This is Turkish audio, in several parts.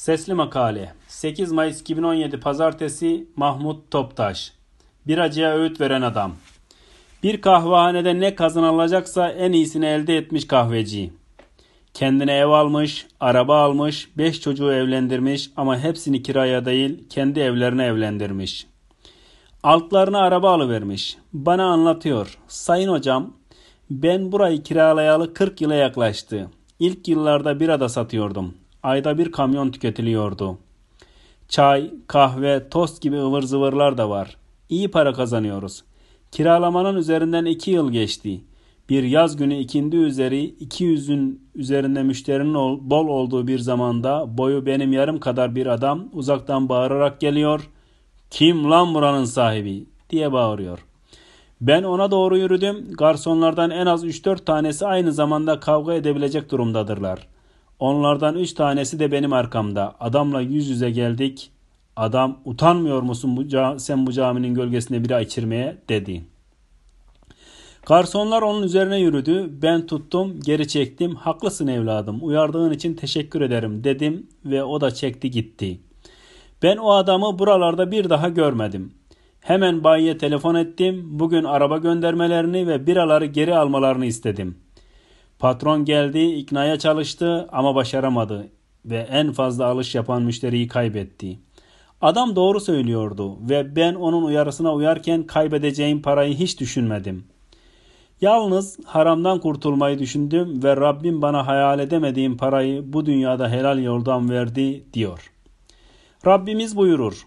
Sesli Makale 8 Mayıs 2017 Pazartesi Mahmut Toptaş Bir acıya öğüt veren adam Bir kahvehanede ne kazanılacaksa en iyisini elde etmiş kahveci. Kendine ev almış, araba almış, beş çocuğu evlendirmiş ama hepsini kiraya değil kendi evlerine evlendirmiş. Altlarına araba alıvermiş. Bana anlatıyor. Sayın hocam ben burayı kiralayalı 40 yıla yaklaştı. İlk yıllarda birada satıyordum ayda bir kamyon tüketiliyordu. Çay, kahve, tost gibi ıvır zıvırlar da var. İyi para kazanıyoruz. Kiralamanın üzerinden iki yıl geçti. Bir yaz günü ikindi üzeri 200'ün üzerinde müşterinin bol olduğu bir zamanda boyu benim yarım kadar bir adam uzaktan bağırarak geliyor. Kim lan buranın sahibi diye bağırıyor. Ben ona doğru yürüdüm. Garsonlardan en az 3-4 tanesi aynı zamanda kavga edebilecek durumdadırlar.'' Onlardan üç tanesi de benim arkamda. Adamla yüz yüze geldik. Adam utanmıyor musun bu sen bu caminin gölgesinde bira içirmeye dedi. Garsonlar onun üzerine yürüdü. Ben tuttum, geri çektim. Haklısın evladım. Uyardığın için teşekkür ederim dedim ve o da çekti gitti. Ben o adamı buralarda bir daha görmedim. Hemen bayiye telefon ettim. Bugün araba göndermelerini ve biraları geri almalarını istedim.'' Patron geldi, iknaya çalıştı ama başaramadı ve en fazla alış yapan müşteriyi kaybetti. Adam doğru söylüyordu ve ben onun uyarısına uyarken kaybedeceğim parayı hiç düşünmedim. Yalnız haramdan kurtulmayı düşündüm ve Rabbim bana hayal edemediğim parayı bu dünyada helal yoldan verdi diyor. Rabbimiz buyurur.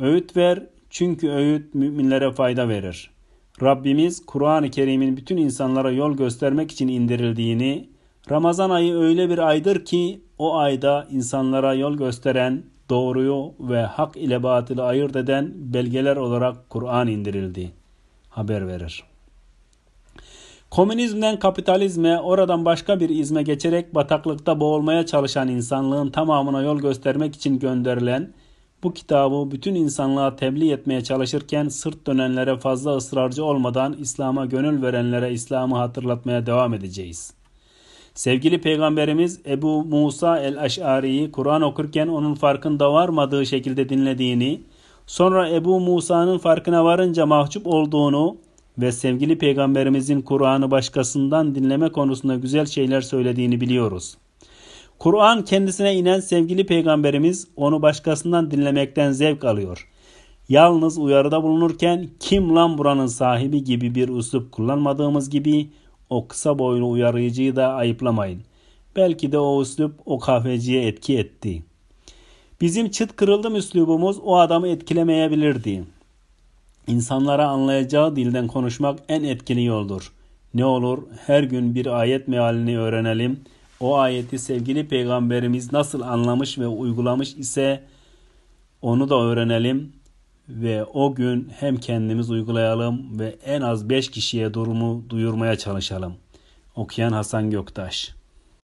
Öğüt ver çünkü öğüt müminlere fayda verir. Rabbimiz Kur'an-ı Kerim'in bütün insanlara yol göstermek için indirildiğini, Ramazan ayı öyle bir aydır ki o ayda insanlara yol gösteren, doğruyu ve hak ile batılı ayırt eden belgeler olarak Kur'an indirildi. Haber verir. Komünizmden kapitalizme, oradan başka bir izme geçerek bataklıkta boğulmaya çalışan insanlığın tamamına yol göstermek için gönderilen bu kitabı bütün insanlığa tebliğ etmeye çalışırken sırt dönenlere fazla ısrarcı olmadan İslam'a gönül verenlere İslam'ı hatırlatmaya devam edeceğiz. Sevgili Peygamberimiz Ebu Musa el-Eş'ari'yi Kur'an okurken onun farkında varmadığı şekilde dinlediğini, sonra Ebu Musa'nın farkına varınca mahcup olduğunu ve sevgili Peygamberimizin Kur'an'ı başkasından dinleme konusunda güzel şeyler söylediğini biliyoruz. Kur'an kendisine inen sevgili peygamberimiz onu başkasından dinlemekten zevk alıyor. Yalnız uyarıda bulunurken kim lan buranın sahibi gibi bir üslup kullanmadığımız gibi o kısa boylu uyarıcıyı da ayıplamayın. Belki de o üslup o kahveciye etki etti. Bizim çıt kırıldım üslubumuz o adamı etkilemeyebilirdi. İnsanlara anlayacağı dilden konuşmak en etkili yoldur. Ne olur her gün bir ayet mealini öğrenelim.'' O ayeti sevgili peygamberimiz nasıl anlamış ve uygulamış ise onu da öğrenelim ve o gün hem kendimiz uygulayalım ve en az 5 kişiye durumu duyurmaya çalışalım. Okuyan Hasan Göktaş